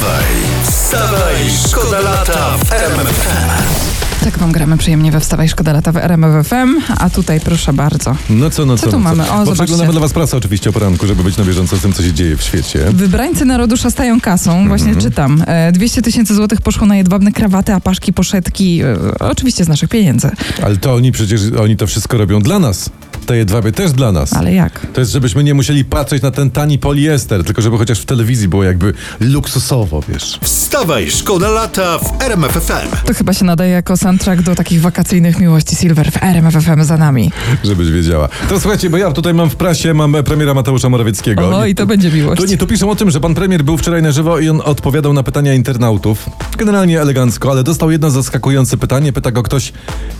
Wstawaj, wstawaj, szkoda lata w RMFFM. Tak wam gramy przyjemnie we Wstawaj Szkoda Lata w RMF FM, a tutaj proszę bardzo. No co, no Co co, tu no mamy? O, Bo zobaczcie. przeglądamy dla was prasę oczywiście o poranku, żeby być na bieżąco z tym, co się dzieje w świecie. Wybrańcy narodu szastają kasą, właśnie Mhm. czytam. E, 200 tysięcy złotych poszło na jedwabne krawaty, apaszki, poszetki, e, oczywiście z naszych pieniędzy. Ale to oni przecież, oni to wszystko robią dla nas. Te jedwabie też dla nas. Ale jak? To jest, żebyśmy nie musieli patrzeć na ten tani poliester, tylko żeby chociaż w telewizji było jakby luksusowo, wiesz. Wstawaj, szkoda lata w RMFFM. To chyba się nadaje jako soundtrack do takich wakacyjnych miłości Silver w RMF FM za nami. Żebyś wiedziała. To słuchajcie, bo ja tutaj mam w prasie, mam premiera Mateusza Morawieckiego. O, i to będzie miłość. Tu, nie, tu piszą o tym, że pan premier był wczoraj na żywo i on odpowiadał na pytania internautów. Generalnie elegancko, ale dostał jedno zaskakujące pytanie. Pyta go ktoś,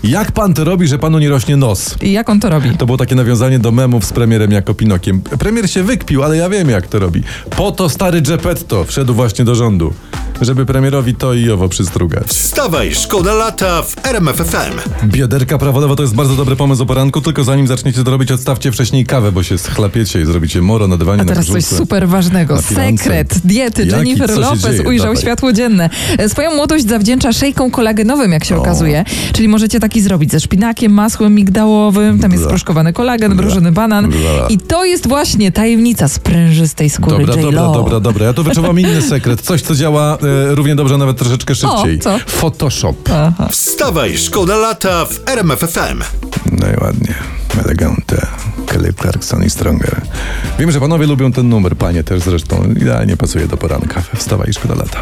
jak pan to robi, że panu nie rośnie nos? I jak on to robi? To było takie nawiązanie do memów z premierem jako Pinokiem. Premier się wykpił, ale ja wiem jak to robi. Po to stary Geppetto wszedł właśnie do rządu, żeby premierowi to i owo przystrugać. Wstawaj, szkoda lata w RMFFM. Bioderka prawo-lewo to jest bardzo dobry pomysł o poranku, tylko zanim zaczniecie to robić, odstawcie wcześniej kawę, bo się schlapiecie i zrobicie moro na dywanie A na teraz coś super ważnego. Sekret diety Jaki? Jennifer Lopez ujrzał Dawaj. światło dzienne. E, Swoją młodość zawdzięcza szejką kolagenowym, jak się okazuje. Czyli możecie taki zrobić ze szpinakiem, masłem migdałowym, tam jest Bla. sproszkowany kolagen, mrożony banan. Bla. I to jest właśnie tajemnica sprężystej skóry Dobra, J.Lo. dobra, dobra, dobra. Ja tu wyczuwam inny sekret. Coś, co działa e, równie dobrze, nawet troszeczkę szybciej. co? Photoshop. Aha. Wstawaj, szkoda lata w RMFFM. No i ładnie. Elegante. Kelly Clarkson i Stronger. Wiem, że panowie lubią ten numer, panie też zresztą. Idealnie pasuje do poranka. Wstawaj, szkoda lata.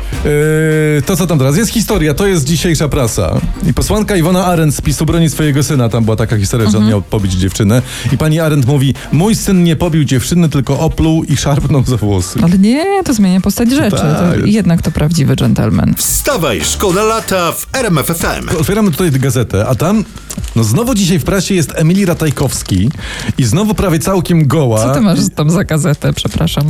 Yy, to co tam teraz? Jest historia, to jest dzisiejsza prasa. I posłanka Iwona Arendt z PiSu broni swojego syna. Tam była taka historia, że on miał pobić dziewczynę. I pani Arendt mówi, mój syn nie pobił dziewczyny, tylko opluł i szarpnął za włosy. Ale nie, to zmienia postać rzeczy. Tak, To jednak to prawdziwy dżentelmen. Wstawaj, szkoda lata w RMFFM. Otwieramy tutaj gazetę, a tam, no znowu dzisiaj w prasie jest Emilii Ratajkowski i znowu prawie całkiem goła. Co ty masz tam za gazetę, przepraszam?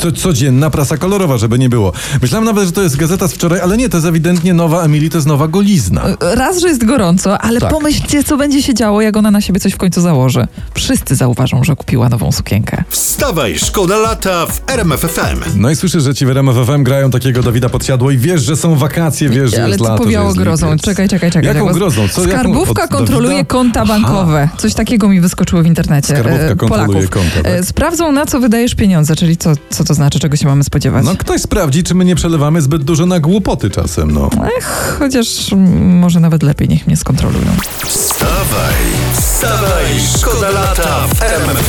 To codzienna prasa kolorowa, żeby nie było. Myślałem nawet, że to jest gazeta z wczoraj, ale nie, to jest ewidentnie nowa Emilii, to jest nowa golizna. Raz, że jest gorąco, ale Tak. pomyślcie, co będzie się działo, jak ona na siebie coś w końcu założy. Wszyscy zauważą, że kupiła nową sukienkę. Wstawaj, szkoda lata w RMFFM. No i słyszysz, że ci w RMF FM grają takiego Dawida Podsiadło i wiesz, że są wakacje, wiesz, że Ale jest to lato, powiało że jest grozą. lipiec. Czekaj, czekaj, czekaj. Jaką grozą? Co, jaką- Skarbówka od kontroluje Dawida? konta Aha. bankowe. Coś takiego mi wyskoczyło w internecie. Skarbówka e, kontroluje Polaków. konta, tak? E, Sprawdzą, na co wydajesz pieniądze, czyli co, co to znaczy, czego się mamy spodziewać. No ktoś sprawdzi, czy my nie przelewamy zbyt dużo na głupoty czasem, no. Ech, chociaż może nawet lepiej niech mnie skontrolują. Wstawaj, wstawaj, szkoda lata w RMFFM.